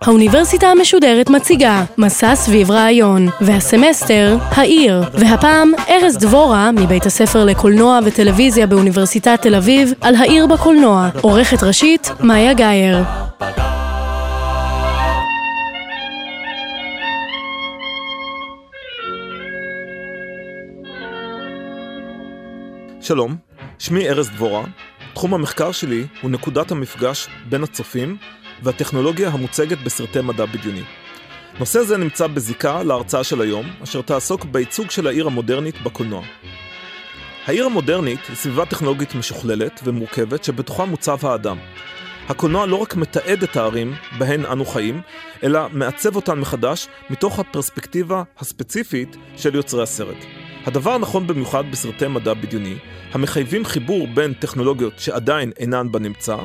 האוניברסיטה המשודרת מציגה מסע סביב רעיון, והסמסטר, העיר, והפעם ארז דבורה מבית הספר לקולנוע וטלוויזיה באוניברסיטת תל אביב על העיר בקולנוע, עורכת ראשית מאיה גאייר. שלום, שמי ארז דבורה. תחום המחקר שלי הוא נקודת המפגש בין הצופים והטכנולוגיה המוצגת בסרטי מדע בדיוני. נושא זה נמצא בזיקה להרצאה של היום, אשר תעסוק בייצוג של העיר המודרנית בקולנוע. העיר המודרנית היא סביבה טכנולוגית משוכללת ומורכבת שבתוכה מוצב האדם. הקולנוע לא רק מתעד את הערים בהן אנו חיים, אלא מעצב אותן מחדש מתוך הפרספקטיבה הספציפית של יוצרי הסרט. הדבר נכון במיוחד בסרטי מדע בדיוני, המחייבים חיבור בין טכנולוגיות שעדיין אינן בנמצא,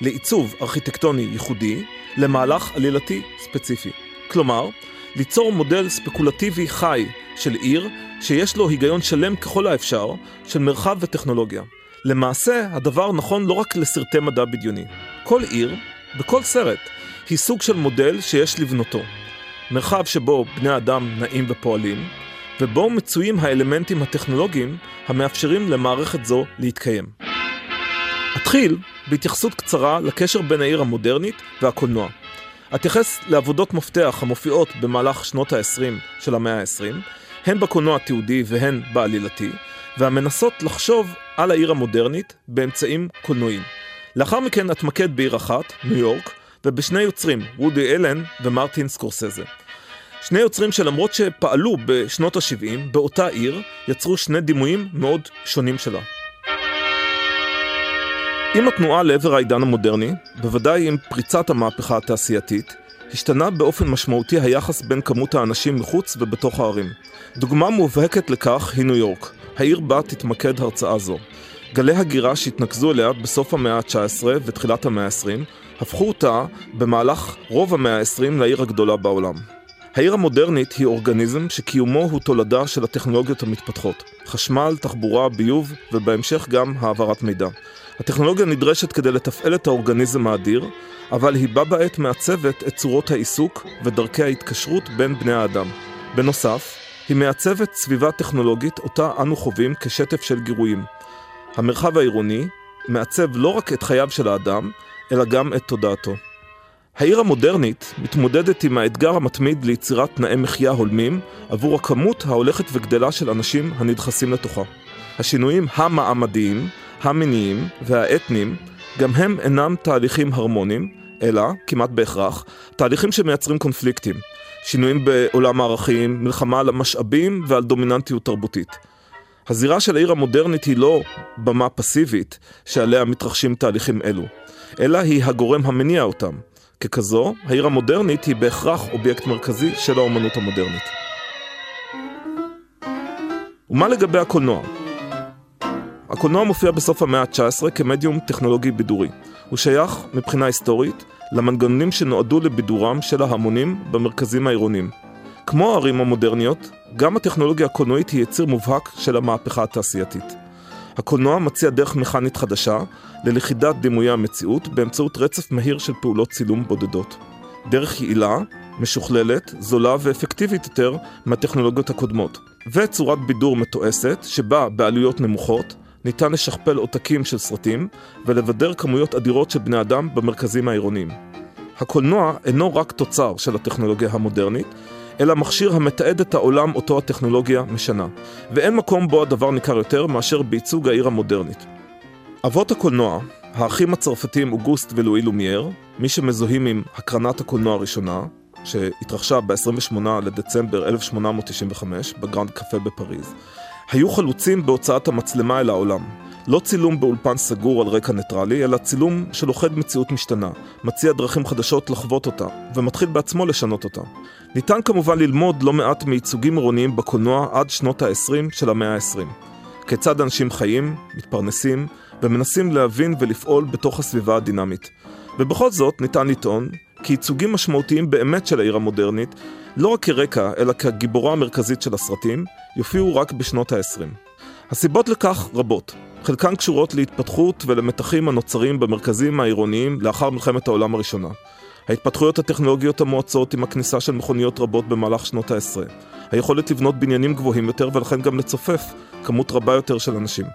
לעיצוב ארכיטקטוני ייחודי, למהלך עלילתי ספציפי. כלומר, ליצור מודל ספקולטיבי חי של עיר, שיש לו היגיון שלם ככל האפשר, של מרחב וטכנולוגיה. למעשה, הדבר נכון לא רק לסרטי מדע בדיוני. כל עיר, בכל סרט, היא סוג של מודל שיש לבנותו. מרחב שבו בני אדם נעים ופועלים, ובו מצויים האלמנטים הטכנולוגיים המאפשרים למערכת זו להתקיים. אתחיל בהתייחסות קצרה לקשר בין העיר המודרנית והקולנוע. אתייחס לעבודות מפתח המופיעות במהלך שנות ה-20 של המאה ה-20, הן בקולנוע התיעודי והן בעלילתי, והמנסות לחשוב על העיר המודרנית באמצעים קולנועיים. לאחר מכן אתמקד בעיר אחת, ניו יורק, ובשני יוצרים, רודי אלן ומרטין סקורסזה. שני יוצרים שלמרות שפעלו בשנות ה-70 באותה עיר, יצרו שני דימויים מאוד שונים שלה. עם התנועה לעבר העידן המודרני, בוודאי עם פריצת המהפכה התעשייתית, השתנה באופן משמעותי היחס בין כמות האנשים מחוץ ובתוך הערים. דוגמה מובהקת לכך היא ניו יורק, העיר בה תתמקד הרצאה זו. גלי הגירה שהתנקזו אליה בסוף המאה ה-19 ותחילת המאה ה-20, הפכו אותה במהלך רוב המאה ה-20 לעיר הגדולה בעולם. העיר המודרנית היא אורגניזם שקיומו הוא תולדה של הטכנולוגיות המתפתחות. חשמל, תחבורה, ביוב ובהמשך גם העברת מידע. הטכנולוגיה נדרשת כדי לתפעל את האורגניזם האדיר, אבל היא בה בעת מעצבת את צורות העיסוק ודרכי ההתקשרות בין בני האדם. בנוסף, היא מעצבת סביבה טכנולוגית אותה אנו חווים כשטף של גירויים. המרחב העירוני מעצב לא רק את חייו של האדם, אלא גם את תודעתו. העיר המודרנית מתמודדת עם האתגר המתמיד ליצירת תנאי מחיה הולמים עבור הכמות ההולכת וגדלה של אנשים הנדחסים לתוכה. השינויים המעמדיים, המיניים והאתניים גם הם אינם תהליכים הרמוניים, אלא, כמעט בהכרח, תהליכים שמייצרים קונפליקטים. שינויים בעולם הערכים, מלחמה על המשאבים ועל דומיננטיות תרבותית. הזירה של העיר המודרנית היא לא במה פסיבית שעליה מתרחשים תהליכים אלו, אלא היא הגורם המניע אותם. ככזו, העיר המודרנית היא בהכרח אובייקט מרכזי של האומנות המודרנית. ומה לגבי הקולנוע? הקולנוע מופיע בסוף המאה ה-19 כמדיום טכנולוגי בידורי. הוא שייך, מבחינה היסטורית, למנגנונים שנועדו לבידורם של ההמונים במרכזים העירוניים. כמו הערים המודרניות, גם הטכנולוגיה הקולנועית היא יציר מובהק של המהפכה התעשייתית. הקולנוע מציע דרך מכנית חדשה ללכידת דימויי המציאות באמצעות רצף מהיר של פעולות צילום בודדות. דרך יעילה, משוכללת, זולה ואפקטיבית יותר מהטכנולוגיות הקודמות. וצורת בידור מתועסת, שבה בעלויות נמוכות, ניתן לשכפל עותקים של סרטים ולבדר כמויות אדירות של בני אדם במרכזים העירוניים. הקולנוע אינו רק תוצר של הטכנולוגיה המודרנית, אלא מכשיר המתעד את העולם אותו הטכנולוגיה משנה. ואין מקום בו הדבר ניכר יותר מאשר בייצוג העיר המודרנית. אבות הקולנוע, האחים הצרפתים אוגוסט ולואי לומייר, מי שמזוהים עם הקרנת הקולנוע הראשונה, שהתרחשה ב-28 לדצמבר 1895 בגרנד קפה בפריז, היו חלוצים בהוצאת המצלמה אל העולם. לא צילום באולפן סגור על רקע ניטרלי, אלא צילום שלוכד מציאות משתנה, מציע דרכים חדשות לחוות אותה, ומתחיל בעצמו לשנות אותה. ניתן כמובן ללמוד לא מעט מייצוגים עירוניים בקולנוע עד שנות ה-20 של המאה ה-20. כיצד אנשים חיים, מתפרנסים, ומנסים להבין ולפעול בתוך הסביבה הדינמית. ובכל זאת ניתן לטעון כי ייצוגים משמעותיים באמת של העיר המודרנית, לא רק כרקע, אלא כגיבורה המרכזית של הסרטים, יופיעו רק בשנות ה-20. הסיבות לכך רבות. חלקן קשורות להתפתחות ולמתחים הנוצרים במרכזים העירוניים לאחר מלחמת העולם הראשונה. ההתפתחויות הטכנולוגיות המואצות עם הכניסה של מכוניות רבות במהלך שנות העשרה. היכולת לבנות בניינים גבוהים יותר ולכן גם לצופף כמות רבה יותר של אנשים.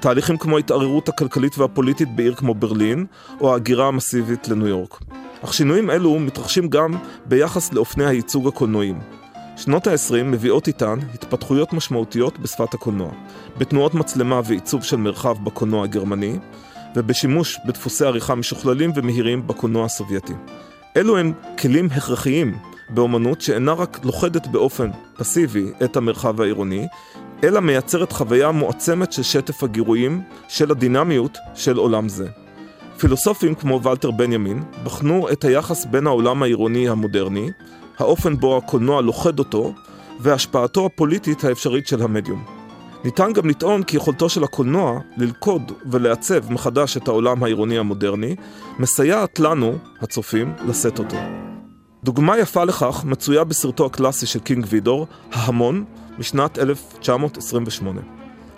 תהליכים כמו ההתערערות הכלכלית והפוליטית בעיר כמו ברלין, או ההגירה המסיבית לניו יורק. אך שינויים אלו מתרחשים גם ביחס לאופני הייצוג הקולנועיים. שנות ה-20 מביאות איתן התפתחויות משמעותיות בשפת הקולנוע, בתנועות מצלמה ועיצוב של מרחב בקולנוע הגרמני, ובשימוש בדפוסי עריכה משוכללים ומהירים בקולנוע הסובייטי. אלו הם כלים הכרחיים באומנות שאינה רק לוכדת באופן פסיבי את המרחב העירוני, אלא מייצרת חוויה מועצמת של שטף הגירויים של הדינמיות של עולם זה. פילוסופים כמו ולטר בנימין בחנו את היחס בין העולם העירוני המודרני, האופן בו הקולנוע לוכד אותו, והשפעתו הפוליטית האפשרית של המדיום. ניתן גם לטעון כי יכולתו של הקולנוע ללכוד ולעצב מחדש את העולם העירוני המודרני, מסייעת לנו, הצופים, לשאת אותו. דוגמה יפה לכך מצויה בסרטו הקלאסי של קינג וידור, ההמון, משנת 1928.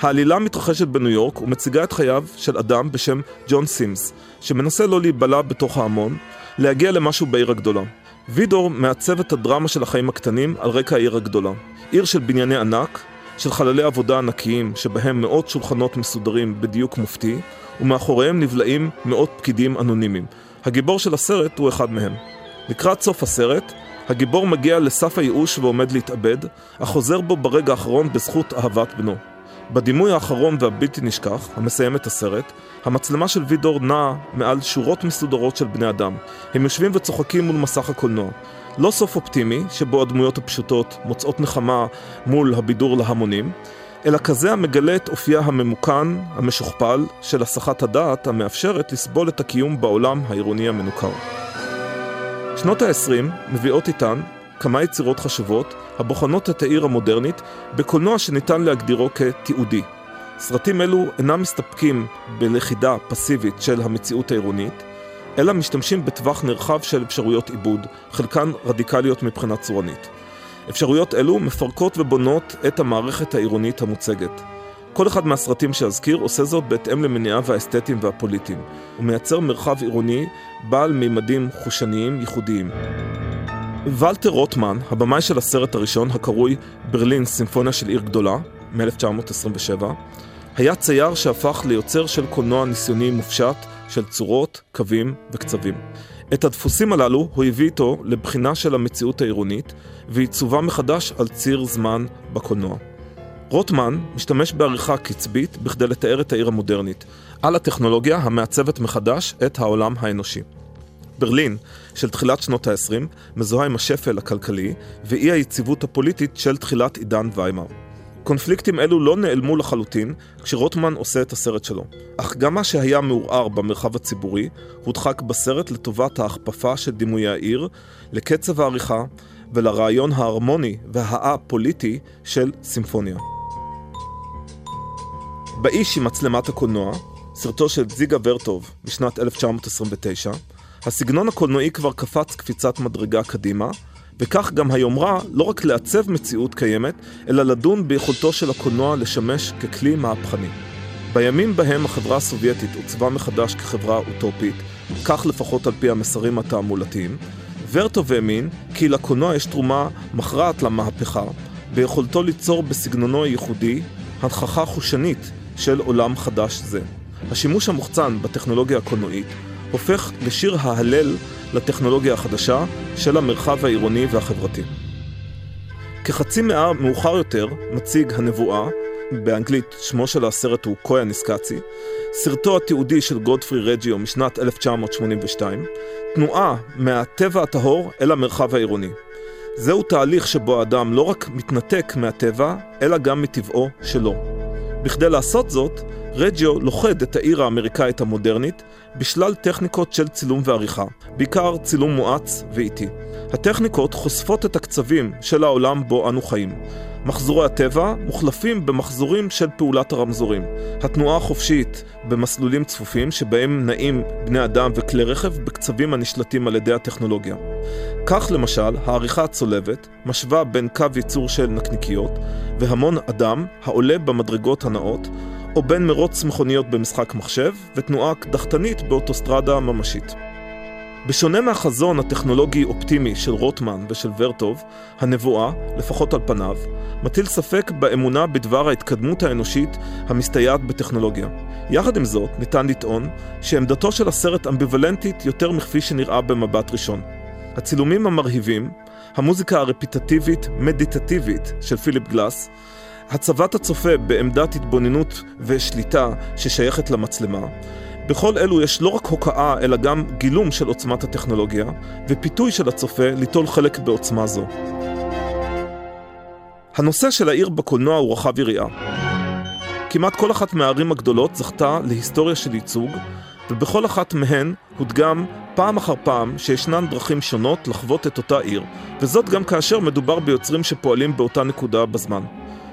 העלילה מתרחשת בניו יורק ומציגה את חייו של אדם בשם ג'ון סימס, שמנסה לא להיבלע בתוך ההמון, להגיע למשהו בעיר הגדולה. וידור מעצב את הדרמה של החיים הקטנים על רקע העיר הגדולה. עיר של בנייני ענק, של חללי עבודה ענקיים, שבהם מאות שולחנות מסודרים בדיוק מופתי, ומאחוריהם נבלעים מאות פקידים אנונימיים. הגיבור של הסרט הוא אחד מהם. לקראת סוף הסרט, הגיבור מגיע לסף הייאוש ועומד להתאבד, אך חוזר בו ברגע האחרון בזכות אהבת בנו. בדימוי האחרון והבלתי נשכח, המסיים את הסרט, המצלמה של וידור נעה מעל שורות מסודרות של בני אדם. הם יושבים וצוחקים מול מסך הקולנוע. לא סוף אופטימי, שבו הדמויות הפשוטות מוצאות נחמה מול הבידור להמונים, אלא כזה המגלה את אופייה הממוכן, המשוכפל, של הסחת הדעת המאפשרת לסבול את הקיום בעולם העירוני המנוכר. שנות ה-20 מביאות איתן כמה יצירות חשובות הבוחנות את העיר המודרנית בקולנוע שניתן להגדירו כתיעודי. סרטים אלו אינם מסתפקים בלכידה פסיבית של המציאות העירונית, אלא משתמשים בטווח נרחב של אפשרויות עיבוד, חלקן רדיקליות מבחינה צורנית. אפשרויות אלו מפרקות ובונות את המערכת העירונית המוצגת. כל אחד מהסרטים שאזכיר עושה זאת בהתאם למניעיו האסתטיים והפוליטיים. הוא מייצר מרחב עירוני בעל מימדים חושניים ייחודיים. ולטר רוטמן, הבמאי של הסרט הראשון, הקרוי ברלין סימפוניה של עיר גדולה, מ-1927, היה צייר שהפך ליוצר של קולנוע ניסיוני מופשט של צורות, קווים וקצבים. את הדפוסים הללו הוא הביא איתו לבחינה של המציאות העירונית ועיצובה מחדש על ציר זמן בקולנוע. רוטמן משתמש בעריכה קצבית בכדי לתאר את העיר המודרנית, על הטכנולוגיה המעצבת מחדש את העולם האנושי. ברלין של תחילת שנות ה-20 מזוהה עם השפל הכלכלי ואי היציבות הפוליטית של תחילת עידן ויימאר. קונפליקטים אלו לא נעלמו לחלוטין כשרוטמן עושה את הסרט שלו, אך גם מה שהיה מעורער במרחב הציבורי הודחק בסרט לטובת ההכפפה של דימויי העיר, לקצב העריכה ולרעיון ההרמוני והאה-פוליטי של סימפוניה. באיש עם מצלמת הקולנוע, סרטו של זיגה ורטוב משנת 1929, הסגנון הקולנועי כבר קפץ קפיצת מדרגה קדימה, וכך גם היומרה לא רק לעצב מציאות קיימת, אלא לדון ביכולתו של הקולנוע לשמש ככלי מהפכני. בימים בהם החברה הסובייטית עוצבה מחדש כחברה אוטופית, כך לפחות על פי המסרים התעמולתיים, ורטוב האמין כי לקולנוע יש תרומה מכרעת למהפכה, ביכולתו ליצור בסגנונו הייחודי הנכחה חושנית של עולם חדש זה. השימוש המוחצן בטכנולוגיה הקולנועית הופך לשיר ההלל לטכנולוגיה החדשה של המרחב העירוני והחברתי. כחצי מאה מאוחר יותר מציג הנבואה, באנגלית שמו של הסרט הוא קויה ניסקצי, סרטו התיעודי של גודפרי רג'יו משנת 1982, תנועה מהטבע הטהור אל המרחב העירוני. זהו תהליך שבו האדם לא רק מתנתק מהטבע, אלא גם מטבעו שלו. בכדי לעשות זאת, רג'יו לוכד את העיר האמריקאית המודרנית בשלל טכניקות של צילום ועריכה, בעיקר צילום מואץ ואיטי. הטכניקות חושפות את הקצבים של העולם בו אנו חיים. מחזורי הטבע מוחלפים במחזורים של פעולת הרמזורים. התנועה החופשית במסלולים צפופים שבהם נעים בני אדם וכלי רכב בקצבים הנשלטים על ידי הטכנולוגיה. כך למשל, העריכה הצולבת משווה בין קו ייצור של נקניקיות והמון אדם העולה במדרגות הנאות או בין מרוץ מכוניות במשחק מחשב ותנועה קדחתנית באוטוסטרדה ממשית. בשונה מהחזון הטכנולוגי-אופטימי של רוטמן ושל ורטוב, הנבואה, לפחות על פניו, מטיל ספק באמונה בדבר ההתקדמות האנושית המסתייעת בטכנולוגיה. יחד עם זאת, ניתן לטעון שעמדתו של הסרט אמביוולנטית יותר מכפי שנראה במבט ראשון. הצילומים המרהיבים, המוזיקה הרפיטטיבית, מדיטטיבית של פיליפ גלאס, הצבת הצופה בעמדת התבוננות ושליטה ששייכת למצלמה, בכל אלו יש לא רק הוקעה, אלא גם גילום של עוצמת הטכנולוגיה, ופיתוי של הצופה ליטול חלק בעוצמה זו. הנושא של העיר בקולנוע הוא רחב יריעה. כמעט כל אחת מהערים הגדולות זכתה להיסטוריה של ייצוג, ובכל אחת מהן הודגם פעם אחר פעם שישנן דרכים שונות לחוות את אותה עיר, וזאת גם כאשר מדובר ביוצרים שפועלים באותה נקודה בזמן.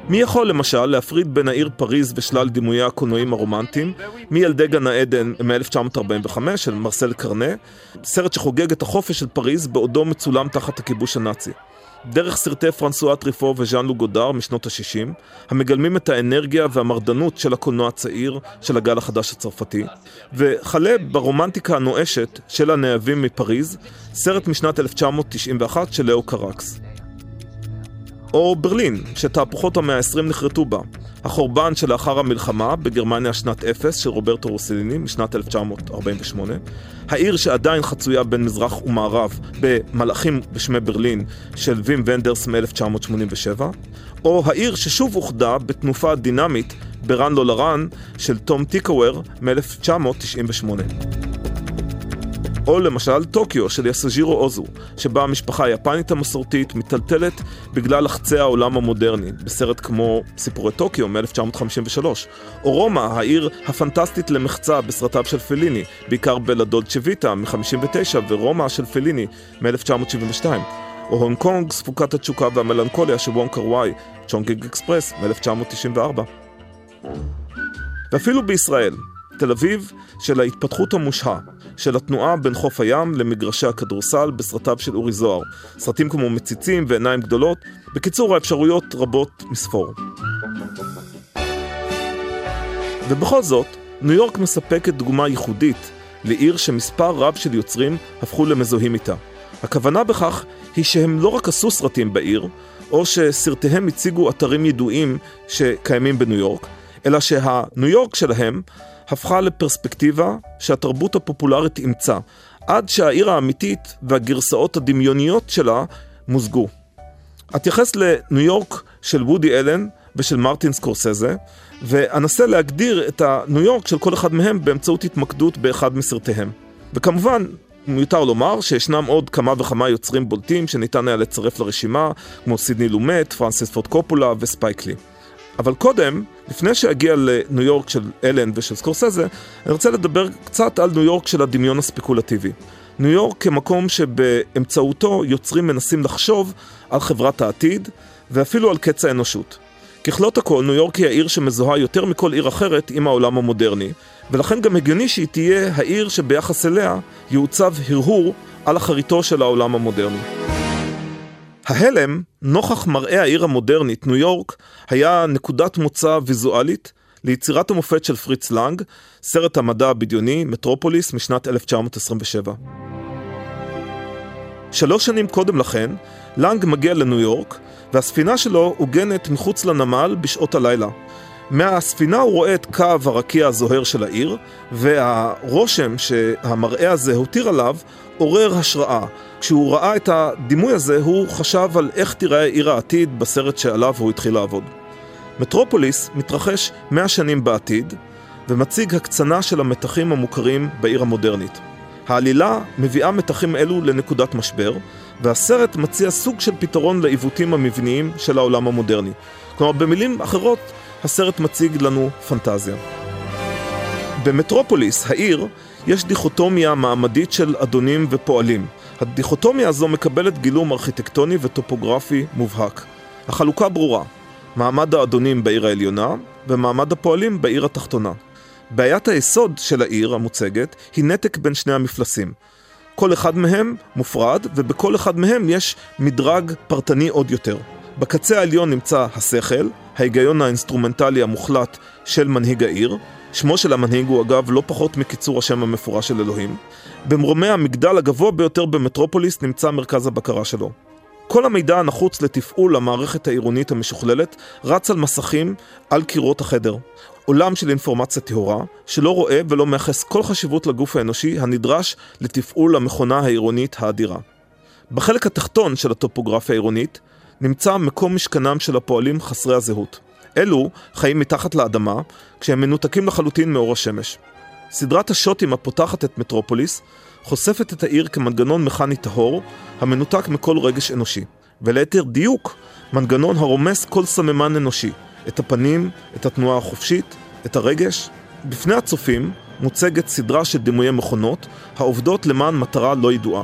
מי יכול למשל להפריד בין העיר פריז ושלל דימויי הקולנועים הרומנטיים מילדי גן העדן מ-1945 של מרסל קרנה, סרט שחוגג את החופש של פריז בעודו מצולם תחת הכיבוש הנאצי. דרך סרטי פרנסואה טריפו וז'אן לו גודר משנות ה-60, המגלמים את האנרגיה והמרדנות של הקולנוע הצעיר של הגל החדש הצרפתי, וכלה ברומנטיקה הנואשת של הנאהבים מפריז, סרט משנת 1991 של לאו קרקס. או ברלין, שתהפוכות המאה ה-20 נחרטו בה. החורבן שלאחר המלחמה בגרמניה שנת אפס של רוברטו רוסליני משנת 1948. העיר שעדיין חצויה בין מזרח ומערב במלאכים בשמי ברלין של וים ונדרס מ-1987. או העיר ששוב אוחדה בתנופה דינמית ב"ראן לולה ראן" של תום טיקוור מ-1998. או למשל טוקיו של יסוג'ירו אוזו, שבה המשפחה היפנית המסורתית מיטלטלת בגלל לחצי העולם המודרני, בסרט כמו סיפורי טוקיו מ-1953, או רומא, העיר הפנטסטית למחצה בסרטיו של פליני, בעיקר ב לה דולצ'ה ויטה מ-59 ורומא של פליני מ-1972. או הונג קונג, ספוקת התשוקה והמלנכוליה של וונג קרוואי, צ'ונגינג אקספרס מ-1994. ואפילו בישראל, תל אביב של ההתפתחות המושהה, של התנועה בין חוף הים למגרשי הכדורסל בסרטיו של אורי זוהר. סרטים כמו מציצים ועיניים גדולות. בקיצור, האפשרויות רבות מספור. ובכל זאת, ניו יורק מספקת דוגמה ייחודית לעיר שמספר רב של יוצרים הפכו למזוהים איתה. הכוונה בכך היא שהם לא רק עשו סרטים בעיר, או שסרטיהם הציגו אתרים ידועים שקיימים בניו יורק, אלא שהניו יורק שלהם הפכה לפרספקטיבה שהתרבות הפופולרית אימצה, עד שהעיר האמיתית והגרסאות הדמיוניות שלה מוזגו. אתייחס לניו יורק של וודי אלן ושל מרטין סקורסזה, ואנסה להגדיר את הניו יורק של כל אחד מהם באמצעות התמקדות באחד מסרטיהם. וכמובן, מיותר לומר שישנם עוד כמה וכמה יוצרים בולטים שניתן היה לצרף לרשימה, כמו סידני לומט, פרנסיס פורד קופולה וספייק לי. אבל קודם, לפני שאגיע לניו יורק של אלן ושל סקורסזה, אני רוצה לדבר קצת על ניו יורק של הדמיון הספקולטיבי. ניו יורק כמקום שבאמצעותו יוצרים מנסים לחשוב על חברת העתיד ואפילו על קץ האנושות. ככלות הכל, ניו יורק היא העיר שמזוהה יותר מכל עיר אחרת עם העולם המודרני, ולכן גם הגיוני שהיא תהיה העיר שביחס אליה יעוצב הרהור על אחריתו של העולם המודרני. ההלם, נוכח מראה העיר המודרנית, ניו יורק, היה נקודת מוצא ויזואלית ליצירת המופת של פריץ לנג, סרט המדע הבדיוני, מטרופוליס, משנת 1927. שלוש שנים קודם לכן, לנג מגיע לניו יורק, והספינה שלו עוגנת מחוץ לנמל בשעות הלילה. מהספינה הוא רואה את קו הרקיע הזוהר של העיר, והרושם שהמראה הזה הותיר עליו עורר השראה. כשהוא ראה את הדימוי הזה, הוא חשב על איך תיראה עיר העתיד בסרט שעליו הוא התחיל לעבוד. מטרופוליס מתרחש מאה שנים בעתיד, ומציג הקצנה של המתחים המוכרים בעיר המודרנית. העלילה מביאה מתחים אלו לנקודת משבר, והסרט מציע סוג של פתרון לעיוותים המבניים של העולם המודרני. כלומר, במילים אחרות, הסרט מציג לנו פנטזיה. במטרופוליס, העיר, יש דיכוטומיה מעמדית של אדונים ופועלים. הדיכוטומיה הזו מקבלת גילום ארכיטקטוני וטופוגרפי מובהק. החלוקה ברורה, מעמד האדונים בעיר העליונה ומעמד הפועלים בעיר התחתונה. בעיית היסוד של העיר המוצגת היא נתק בין שני המפלסים. כל אחד מהם מופרד, ובכל אחד מהם יש מדרג פרטני עוד יותר. בקצה העליון נמצא השכל, ההיגיון האינסטרומנטלי המוחלט של מנהיג העיר. שמו של המנהיג הוא אגב לא פחות מקיצור השם המפורש של אלוהים. במרומי המגדל הגבוה ביותר במטרופוליס נמצא מרכז הבקרה שלו. כל המידע הנחוץ לתפעול המערכת העירונית המשוכללת רץ על מסכים על קירות החדר. עולם של אינפורמציה טהורה, שלא רואה ולא מייחס כל חשיבות לגוף האנושי הנדרש לתפעול המכונה העירונית האדירה. בחלק התחתון של הטופוגרפיה העירונית נמצא מקום משכנם של הפועלים חסרי הזהות. אלו חיים מתחת לאדמה, כשהם מנותקים לחלוטין מאור השמש. סדרת השוטים הפותחת את מטרופוליס חושפת את העיר כמנגנון מכני טהור, המנותק מכל רגש אנושי. וליתר דיוק, מנגנון הרומס כל סממן אנושי, את הפנים, את התנועה החופשית, את הרגש. בפני הצופים מוצגת סדרה של דימויי מכונות, העובדות למען מטרה לא ידועה.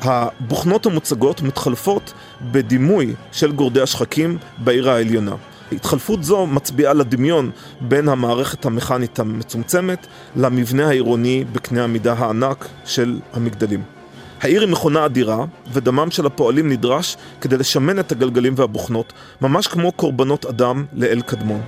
הבוכנות המוצגות מתחלפות בדימוי של גורדי השחקים בעיר העליונה. התחלפות זו מצביעה לדמיון בין המערכת המכנית המצומצמת למבנה העירוני בקנה המידה הענק של המגדלים. העיר היא מכונה אדירה, ודמם של הפועלים נדרש כדי לשמן את הגלגלים והבוכנות, ממש כמו קורבנות אדם לאל קדמון.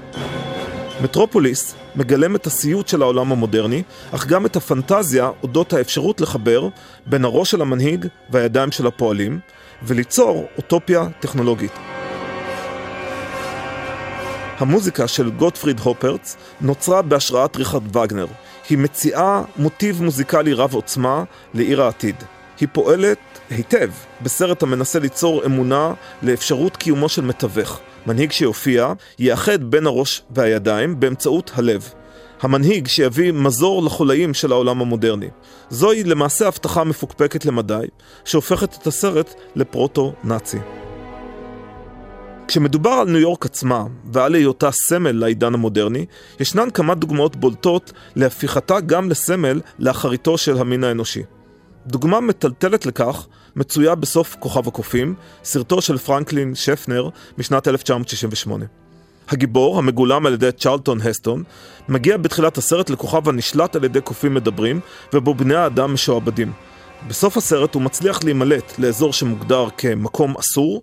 מטרופוליס מגלם את הסיוט של העולם המודרני, אך גם את הפנטזיה אודות האפשרות לחבר בין הראש של המנהיג והידיים של הפועלים, וליצור אוטופיה טכנולוגית. המוזיקה של גוטפריד הופרץ נוצרה בהשראת ריכרד וגנר. היא מציעה מוטיב מוזיקלי רב עוצמה לעיר העתיד. היא פועלת היטב בסרט המנסה ליצור אמונה לאפשרות קיומו של מתווך. מנהיג שיופיע יאחד בין הראש והידיים באמצעות הלב. המנהיג שיביא מזור לחולאים של העולם המודרני. זוהי למעשה הבטחה מפוקפקת למדי, שהופכת את הסרט לפרוטו-נאצי. כשמדובר על ניו יורק עצמה ועל היותה סמל לעידן המודרני, ישנן כמה דוגמאות בולטות להפיכתה גם לסמל לאחריתו של המין האנושי. דוגמה מטלטלת לכך מצויה בסוף כוכב הקופים, סרטו של פרנקלין שפנר משנת 1968. הגיבור, המגולם על ידי צ'רלטון הסטון, מגיע בתחילת הסרט לכוכב הנשלט על ידי קופים מדברים, ובו בני האדם משועבדים. בסוף הסרט הוא מצליח להימלט לאזור שמוגדר כמקום אסור,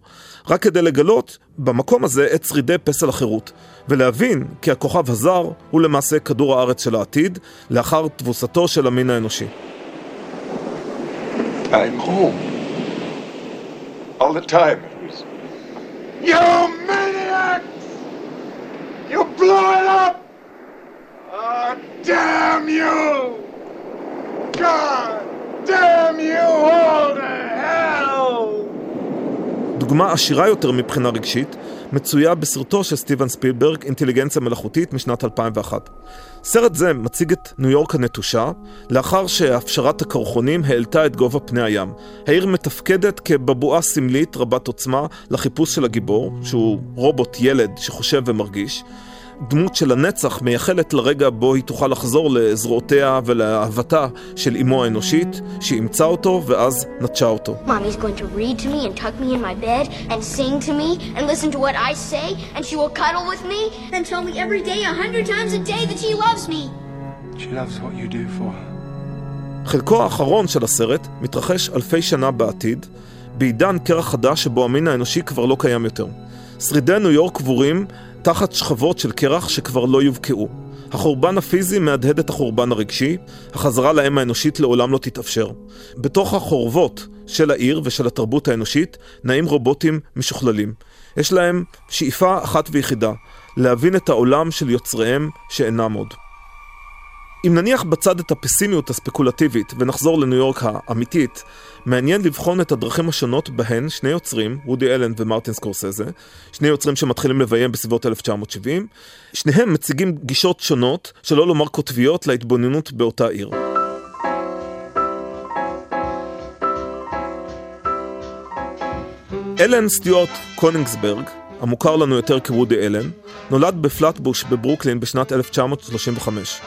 רק כדי לגלות במקום הזה את שרידי פסל החירות, ולהבין כי הכוכב הזר הוא למעשה כדור הארץ של העתיד, לאחר תבוסתו של המין האנושי. I'm home. All the time. You maniacs! You blew it up! Oh, damn you! God damn you all to hell! דוגמה עשירה יותר מבחינה רגשית, מצויה בסרטו של סטיבן ספילברג, אינטליגנציה מלאכותית משנת 2001. סרט זה מציג את ניו יורק הנטושה, לאחר שהפשרת הקרחונים העלתה את גובה פני הים. העיר מתפקדת כבבואה סמלית רבת עוצמה לחיפוש של הגיבור, שהוא רובוט ילד שחושב ומרגיש. דמות של הנצח מייחלת לרגע בו היא תוכל לחזור לזרועותיה ולאהבתה של אמו האנושית, שאימצה אותו ואז נטשה אותו. חלקו האחרון של הסרט מתרחש אלפי שנה בעתיד, בעידן קרח חדש שבו המין האנושי כבר לא קיים יותר. שרידי ניו יורק קבורים תחת שכבות של קרח שכבר לא יובקעו. החורבן הפיזי מהדהד את החורבן הרגשי, החזרה לאם האנושית לעולם לא תתאפשר. בתוך החורבות של העיר ושל התרבות האנושית נעים רובוטים משוכללים. יש להם שאיפה אחת ויחידה, להבין את העולם של יוצריהם שאינם עוד. אם נניח בצד את הפסימיות הספקולטיבית ונחזור לניו יורק האמיתית, מעניין לבחון את הדרכים השונות בהן שני יוצרים, וודי אלן ומרטין סקורסזה, שני יוצרים שמתחילים לביים בסביבות 1970, שניהם מציגים גישות שונות, שלא לומר קוטביות, להתבוננות באותה עיר. אלן סטיוארט קונינגסברג, המוכר לנו יותר כוודי אלן, נולד בפלטבוש בברוקלין בשנת 1935.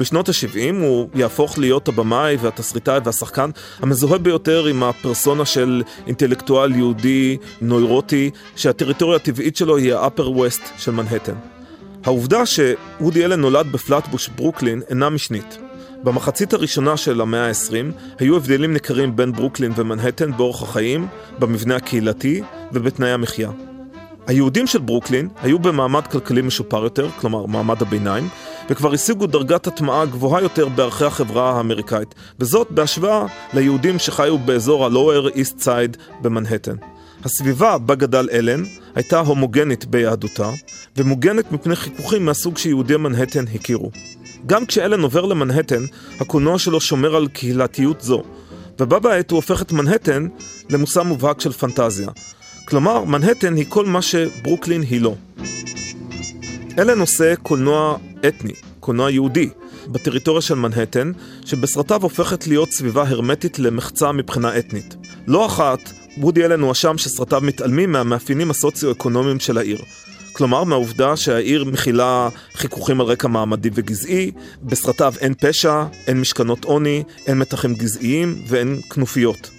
בשנות ה-70 הוא יהפוך להיות הבמאי והתסריטאי והשחקן המזוהה ביותר עם הפרסונה של אינטלקטואל יהודי נוירוטי שהטריטוריה הטבעית שלו היא ה-upper west של מנהטן. העובדה שוודי אלן נולד בפלטבוש ברוקלין אינה משנית. במחצית הראשונה של המאה ה-20 היו הבדלים ניכרים בין ברוקלין ומנהטן באורח החיים, במבנה הקהילתי ובתנאי המחיה. היהודים של ברוקלין היו במעמד כלכלי משופר יותר, כלומר מעמד הביניים, וכבר השיגו דרגת הטמעה גבוהה יותר בערכי החברה האמריקאית, וזאת בהשוואה ליהודים שחיו באזור ה-Lower East Side במנהטן. הסביבה בה גדל אלן הייתה הומוגנית ביהדותה, ומוגנת מפני חיכוכים מהסוג שיהודי מנהטן הכירו. גם כשאלן עובר למנהטן, הקולנוע שלו שומר על קהילתיות זו, ובה בעת הוא הופך את מנהטן למושא מובהק של פנטזיה. כלומר, מנהטן היא כל מה שברוקלין היא לא. אלן עושה קולנוע אתני, קולנוע יהודי, בטריטוריה של מנהטן, שבסרטיו הופכת להיות סביבה הרמטית למחצה מבחינה אתנית. לא אחת, וודי אלן הואשם שסרטיו מתעלמים מהמאפיינים הסוציו-אקונומיים של העיר. כלומר, מהעובדה שהעיר מכילה חיכוכים על רקע מעמדי וגזעי, בסרטיו אין פשע, אין משכנות עוני, אין מתחים גזעיים ואין כנופיות.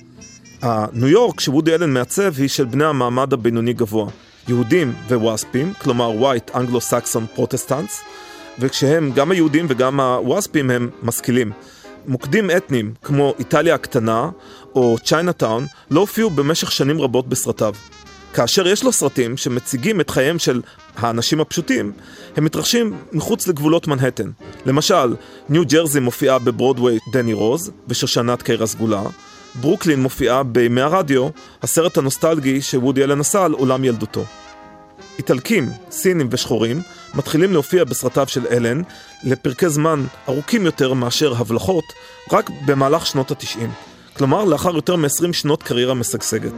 הניו יורק שוודי אלן מעצב היא של בני המעמד הבינוני גבוה, יהודים וווספים, כלומר white anglo-saxon protestants, וכשהם, גם היהודים וגם הווספים הם משכילים. מוקדים אתניים כמו איטליה הקטנה או צ'יינטאון לא הופיעו במשך שנים רבות בסרטיו. כאשר יש לו סרטים שמציגים את חייהם של האנשים הפשוטים, הם מתרחשים מחוץ לגבולות מנהטן. למשל, ניו ג'רזי מופיעה בברודוויי דני רוז ושושנת קהיר הסגולה, ברוקלין מופיעה בימי הרדיו, הסרט הנוסטלגי שוודי אלן עשה על עולם ילדותו. איטלקים, סינים ושחורים מתחילים להופיע בסרטיו של אלן לפרקי זמן ארוכים יותר מאשר הבלחות רק במהלך שנות התשעים. כלומר, לאחר יותר מ-20 שנות קריירה משגשגת.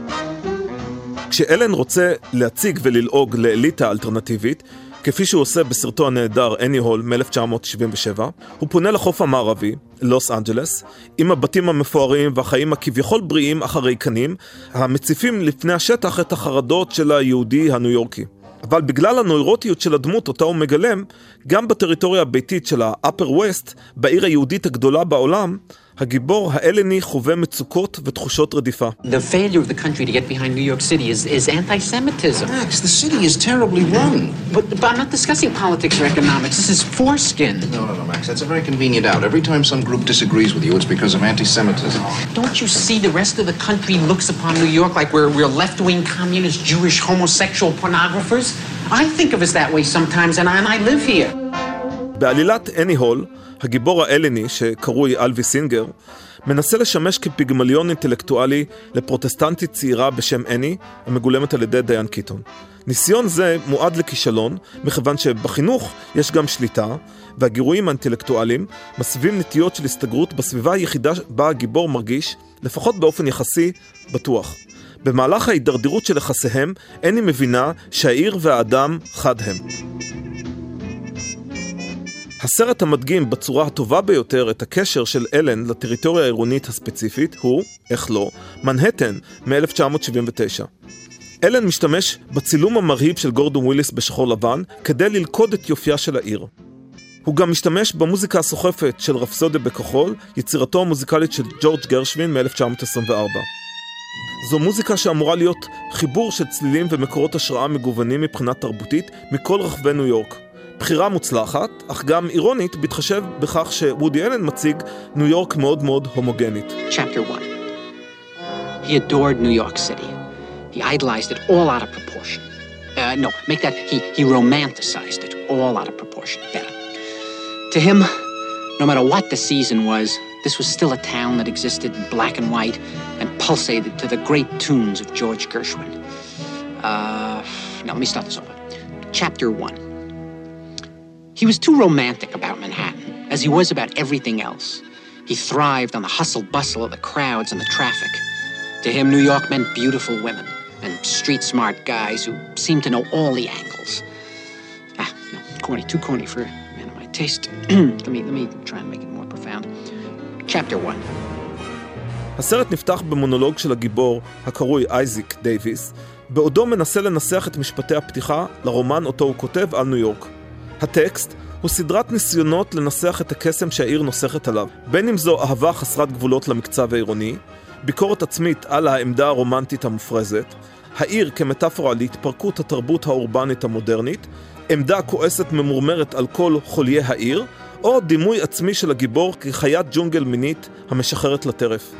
כשאלן רוצה להציג וללעוג לאליטה אלטרנטיבית, כפי שהוא עושה בסרטו הנהדר אני הול מ-1977, הוא פונה לחוף המערבי, לוס אנג'לס, עם הבתים המפוארים והחיים הכביכול בריאים אך הריקנים, המציפים לפני השטח את החרדות של היהודי הניו יורקי. אבל בגלל הנוירוטיות של הדמות אותה הוא מגלם, גם בטריטוריה הביתית של ה-upper west, בעיר היהודית הגדולה בעולם, הגיבור האלני חווה מצוקות ותחושות רדיפה. The failure of the country to get behind New York City is, is anti-Semitism. Max, the city is terribly run. But, but I'm not discussing politics or economics. This is foreskin. No, no, no, Max, that's a very convenient out. Every time some group disagrees with you, it's because of anti-Semitism. Don't you see the rest of the country looks upon New York like we're, we're left-wing communist Jewish homosexual pornographers? I think of us that way sometimes, and I, and I live here. בעלילת אני הול, הגיבור האלני, שקרוי אלווי סינגר, מנסה לשמש כפיגמליון אינטלקטואלי לפרוטסטנטית צעירה בשם אני, המגולמת על ידי דיין קיטון. ניסיון זה מועד לכישלון, מכיוון שבחינוך יש גם שליטה, והגירויים האינטלקטואליים מסווים נטיות של הסתגרות בסביבה היחידה בה הגיבור מרגיש, לפחות באופן יחסי, בטוח. במהלך ההידרדרות של יחסיהם, אני מבינה שהעיר והאדם חד הם. הסרט המדגים בצורה הטובה ביותר את הקשר של אלן לטריטוריה העירונית הספציפית הוא, איך לא, מנהטן מ-1979. אלן משתמש בצילום המרהיב של גורדון וויליס בשחור לבן כדי ללכוד את יופייה של העיר. הוא גם משתמש במוזיקה הסוחפת של רפסודיה בכחול, יצירתו המוזיקלית של ג'ורג' גרשווין מ-1924. זו מוזיקה שאמורה להיות חיבור של צלילים ומקורות השראה מגוונים מבחינה תרבותית מכל רחבי ניו יורק. בחירה מוצלחת, אך גם אירונית, בהתחשב בכך שוודי אלן מציג ניו יורק מאוד מאוד הומוגנית. Chapter 1. He adored New York City. He idolized it all out of proportion. Uh, no, make that, he, he romanticized it all out of proportion. Better. To him, no matter what the season was, this was still a town that existed in black and white and pulsated to the great tunes of George Gershwin. Uh, now, let me start this over. Chapter 1. He was too romantic about Manhattan, as he was about everything else. He thrived on the hustle bustle of the crowds and the traffic. To him, New York meant beautiful women and street smart guys who seemed to know all the angles. Ah, no, corny, too corny for a man of my taste. let me let me try and make it more profound. Chapter 1. הסרט נפתח במונולוג של הגיבור, הקרוי אייזיק דייוויס, בעודו מנסה לנסח את משפטי הפתיחה לרומן אותו הוא כותב על ניו יורק. הטקסט הוא סדרת ניסיונות לנסח את הקסם שהעיר נוסכת עליו, בין אם זו אהבה חסרת גבולות למקצב העירוני, ביקורת עצמית על העמדה הרומנטית המופרזת, העיר כמטאפורה להתפרקות התרבות האורבנית המודרנית, עמדה כועסת ממורמרת על כל חוליי העיר, או דימוי עצמי של הגיבור כחיית ג'ונגל מינית המשחררת לטרף.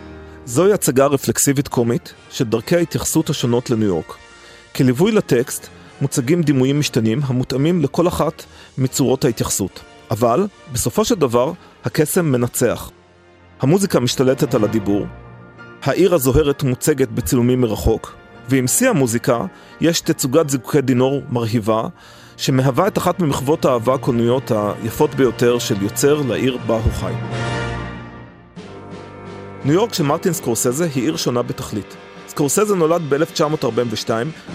זוהי הצגה רפלקסיבית קומית של דרכי ההתייחסות השונות לניו יורק. כליווי לטקסט, מוצגים דימויים משתנים המותאמים לכל אחת מצורות ההתייחסות. אבל, בסופו של דבר, הקסם מנצח. המוזיקה משתלטת על הדיבור, העיר הזוהרת מוצגת בצילומים מרחוק, ועם שיא המוזיקה יש תצוגת זיקוקי דינור מרהיבה, שמהווה את אחת ממחוות האהבה הקולנועיות היפות ביותר של יוצר לעיר בה הוא חי. ניו יורק של מרטין סקורסזה היא עיר שונה בתכלית. סקורסזה נולד ב-1942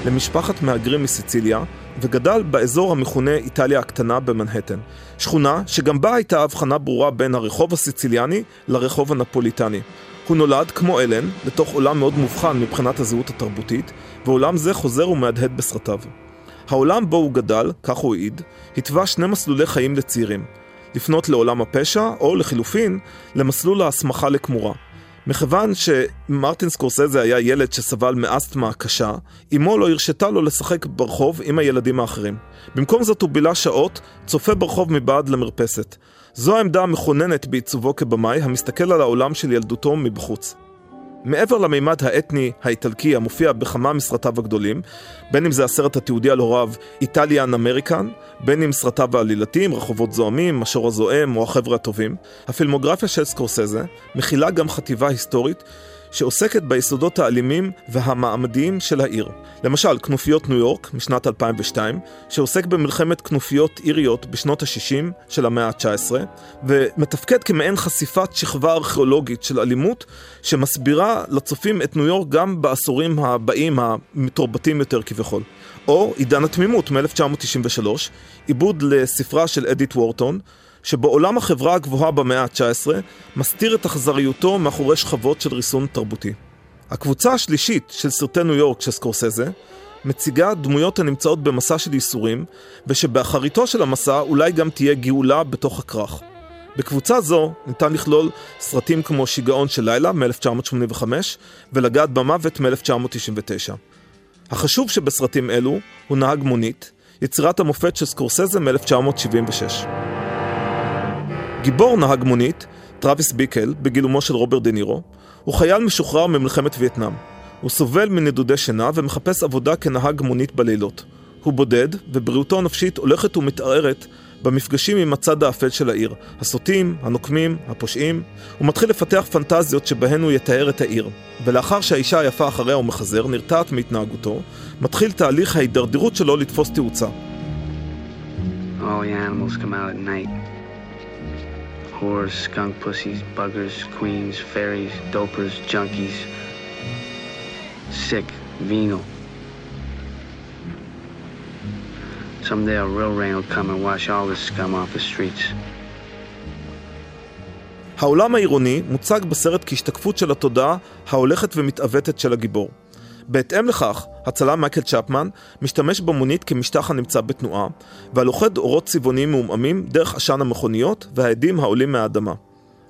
למשפחת מהגרים מסיציליה, וגדל באזור המכונה איטליה הקטנה במנהטן. שכונה שגם בה הייתה הבחנה ברורה בין הרחוב הסיציליאני לרחוב הנפוליטני. הוא נולד, כמו אלן, לתוך עולם מאוד מובחן מבחינת הזהות התרבותית, ועולם זה חוזר ומהדהד בסרטיו. העולם בו הוא גדל, כך הוא העיד, התווה שני מסלולי חיים לצעירים. לפנות לעולם הפשע, או לחילופין, למסלול ההסמכה לכמורה. מכיוון שמרטין סקורסזה היה ילד שסבל מאסתמה קשה, אמו לא הרשתה לו לשחק ברחוב עם הילדים האחרים. במקום זאת הוא בילה שעות, צופה ברחוב מבעד למרפסת. זו העמדה המכוננת בעיצובו כבמאי, המסתכל על העולם של ילדותו מבחוץ. מעבר למימד האתני האיטלקי המופיע בכמה מסרטיו הגדולים, בין אם זה הסרט התיעודי על הוריו איטליאן אמריקן, בין אם סרטיו העלילתיים, רחובות זוהמים, השור הזועם או החבר'ה הטובים, הפילמוגרפיה של סקורסזה מכילה גם חטיבה היסטורית שעוסקת ביסודות האלימים והמעמדיים של העיר. למשל, כנופיות ניו יורק משנת 2002, שעוסק במלחמת כנופיות איריות בשנות ה-60 של המאה ה-19, ומתפקד כמעין חשיפת שכבה ארכיאולוגית של אלימות, שמסבירה לצופים את ניו יורק גם בעשורים הבאים המתורבתים יותר כביכול. או עידן התמימות מ-1993, עיבוד לספרה של אדית וורטון, שבעולם החברה הגבוהה במאה ה-19 מסתיר את אכזריותו מאחורי שכבות של ריסון תרבותי. הקבוצה השלישית של סרטי ניו יורק של סקורסזה מציגה דמויות הנמצאות במסע של ייסורים, ושבאחריתו של המסע אולי גם תהיה גאולה בתוך הכרך. בקבוצה זו ניתן לכלול סרטים כמו שיגעון של לילה מ-1985 ולגעת במוות מ-1999. החשוב שבסרטים אלו הוא נהג מונית, יצירת המופת של סקורסזה מ-1976. גיבור נהג מונית, טרוויס ביקל, בגילומו של רוברט דה נירו, הוא חייל משוחרר ממלחמת וייטנאם. הוא סובל מנדודי שינה ומחפש עבודה כנהג מונית בלילות. הוא בודד, ובריאותו הנפשית הולכת ומתערערת במפגשים עם הצד האפל של העיר. הסוטים, הנוקמים, הפושעים. הוא מתחיל לפתח פנטזיות שבהן הוא יתאר את העיר. ולאחר שהאישה היפה אחריה הוא מחזר, נרתעת מהתנהגותו, מתחיל תהליך ההידרדרות שלו לתפוס תאוצה. All the animals come out at night. Whores, skunk pussies, buggers, queens, fairies, dopers, junkies. Sick, venal. Someday a real rain will come and wash all this scum off the streets. העולם העירוני מוצג בסרט כהשתקפות של התודעה ההולכת ומתעוותת של הגיבור. בהתאם לכך, הצלם מייקל צ'פמן משתמש במונית כמשטח הנמצא בתנועה, והלוכד אורות צבעוניים מעומעמים דרך עשן המכוניות והאדים העולים מהאדמה.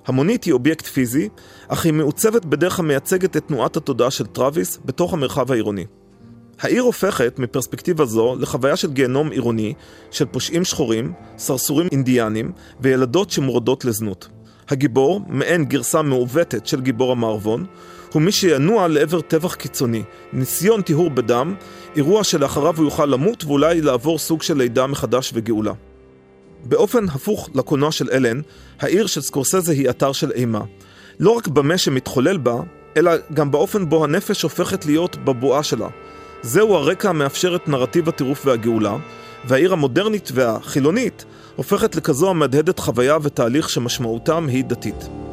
המונית היא אובייקט פיזי, אך היא מעוצבת בדרך המייצגת את תנועת התודעה של טראוויס בתוך המרחב העירוני. העיר הופכת, מפרספקטיבה זו, לחוויה של גיהנום עירוני, של פושעים שחורים, סרסורים אינדיאנים וילדות שמרודות לזנות. הגיבור, מעין גרסה מעוותת של גיבור המערבון, הוא מי שינוע לעבר טבח קיצוני, ניסיון טיהור בדם, אירוע שלאחריו הוא יוכל למות ואולי לעבור סוג של לידה מחדש וגאולה. באופן הפוך לקולנוע של אלן, העיר של סקורסזה היא אתר של אימה. לא רק במה שמתחולל בה, אלא גם באופן בו הנפש הופכת להיות בבואה שלה. זהו הרקע המאפשר את נרטיב הטירוף והגאולה, והעיר המודרנית והחילונית הופכת לכזו המהדהדת חוויה ותהליך שמשמעותם היא דתית.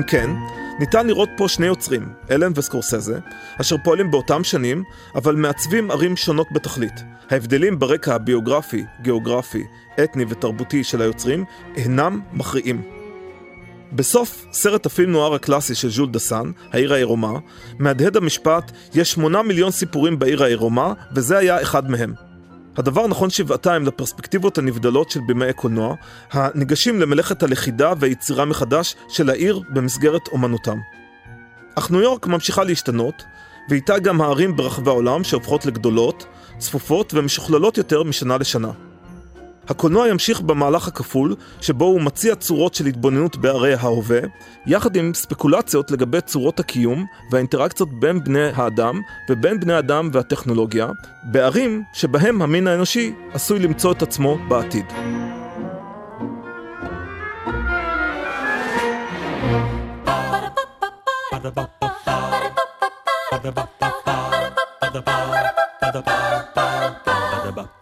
אם כן, ניתן לראות פה שני יוצרים, אלן וסקורסזה, אשר פועלים באותם שנים, אבל מעצבים ערים שונות בתכלית. ההבדלים ברקע הביוגרפי, גיאוגרפי, אתני ותרבותי של היוצרים אינם מכריעים. בסוף סרט הפילם נוער הקלאסי של ז'ול דסן, העיר העירומה, מהדהד המשפט יש שמונה מיליון סיפורים בעיר העירומה, וזה היה אחד מהם. הדבר נכון שבעתיים לפרספקטיבות הנבדלות של בימי הקולנוע, הניגשים למלאכת הלכידה והיצירה מחדש של העיר במסגרת אומנותם. אך ניו יורק ממשיכה להשתנות, ואיתה גם הערים ברחבי העולם שהופכות לגדולות, צפופות ומשוכללות יותר משנה לשנה. הקולנוע ימשיך במהלך הכפול, שבו הוא מציע צורות של התבוננות בערי ההווה, יחד עם ספקולציות לגבי צורות הקיום והאינטראקציות בין בני האדם ובין בני האדם והטכנולוגיה, בערים שבהם המין האנושי עשוי למצוא את עצמו בעתיד.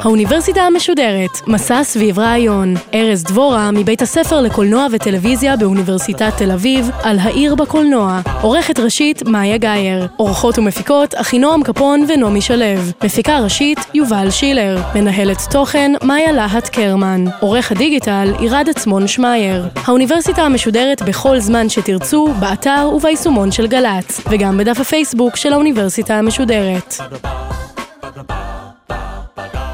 האוניברסיטה המשודרת, מסע סביב רעיון. ארז דבורה, מבית הספר לקולנוע וטלוויזיה באוניברסיטת תל אביב, על העיר בקולנוע. עורכת ראשית, מאיה גאייר. עורכות ומפיקות, אחינועם קפון ונעמי שלו. מפיקה ראשית, יובל שילר. מנהלת תוכן, מאיה להט קרמן. עורך הדיגיטל, עירד עצמון שמייר. האוניברסיטה המשודרת בכל זמן שתרצו, באתר וביישומון של גל"צ, וגם בדף הפייסבוק של האוניברסיטה המשודרת. Papagei.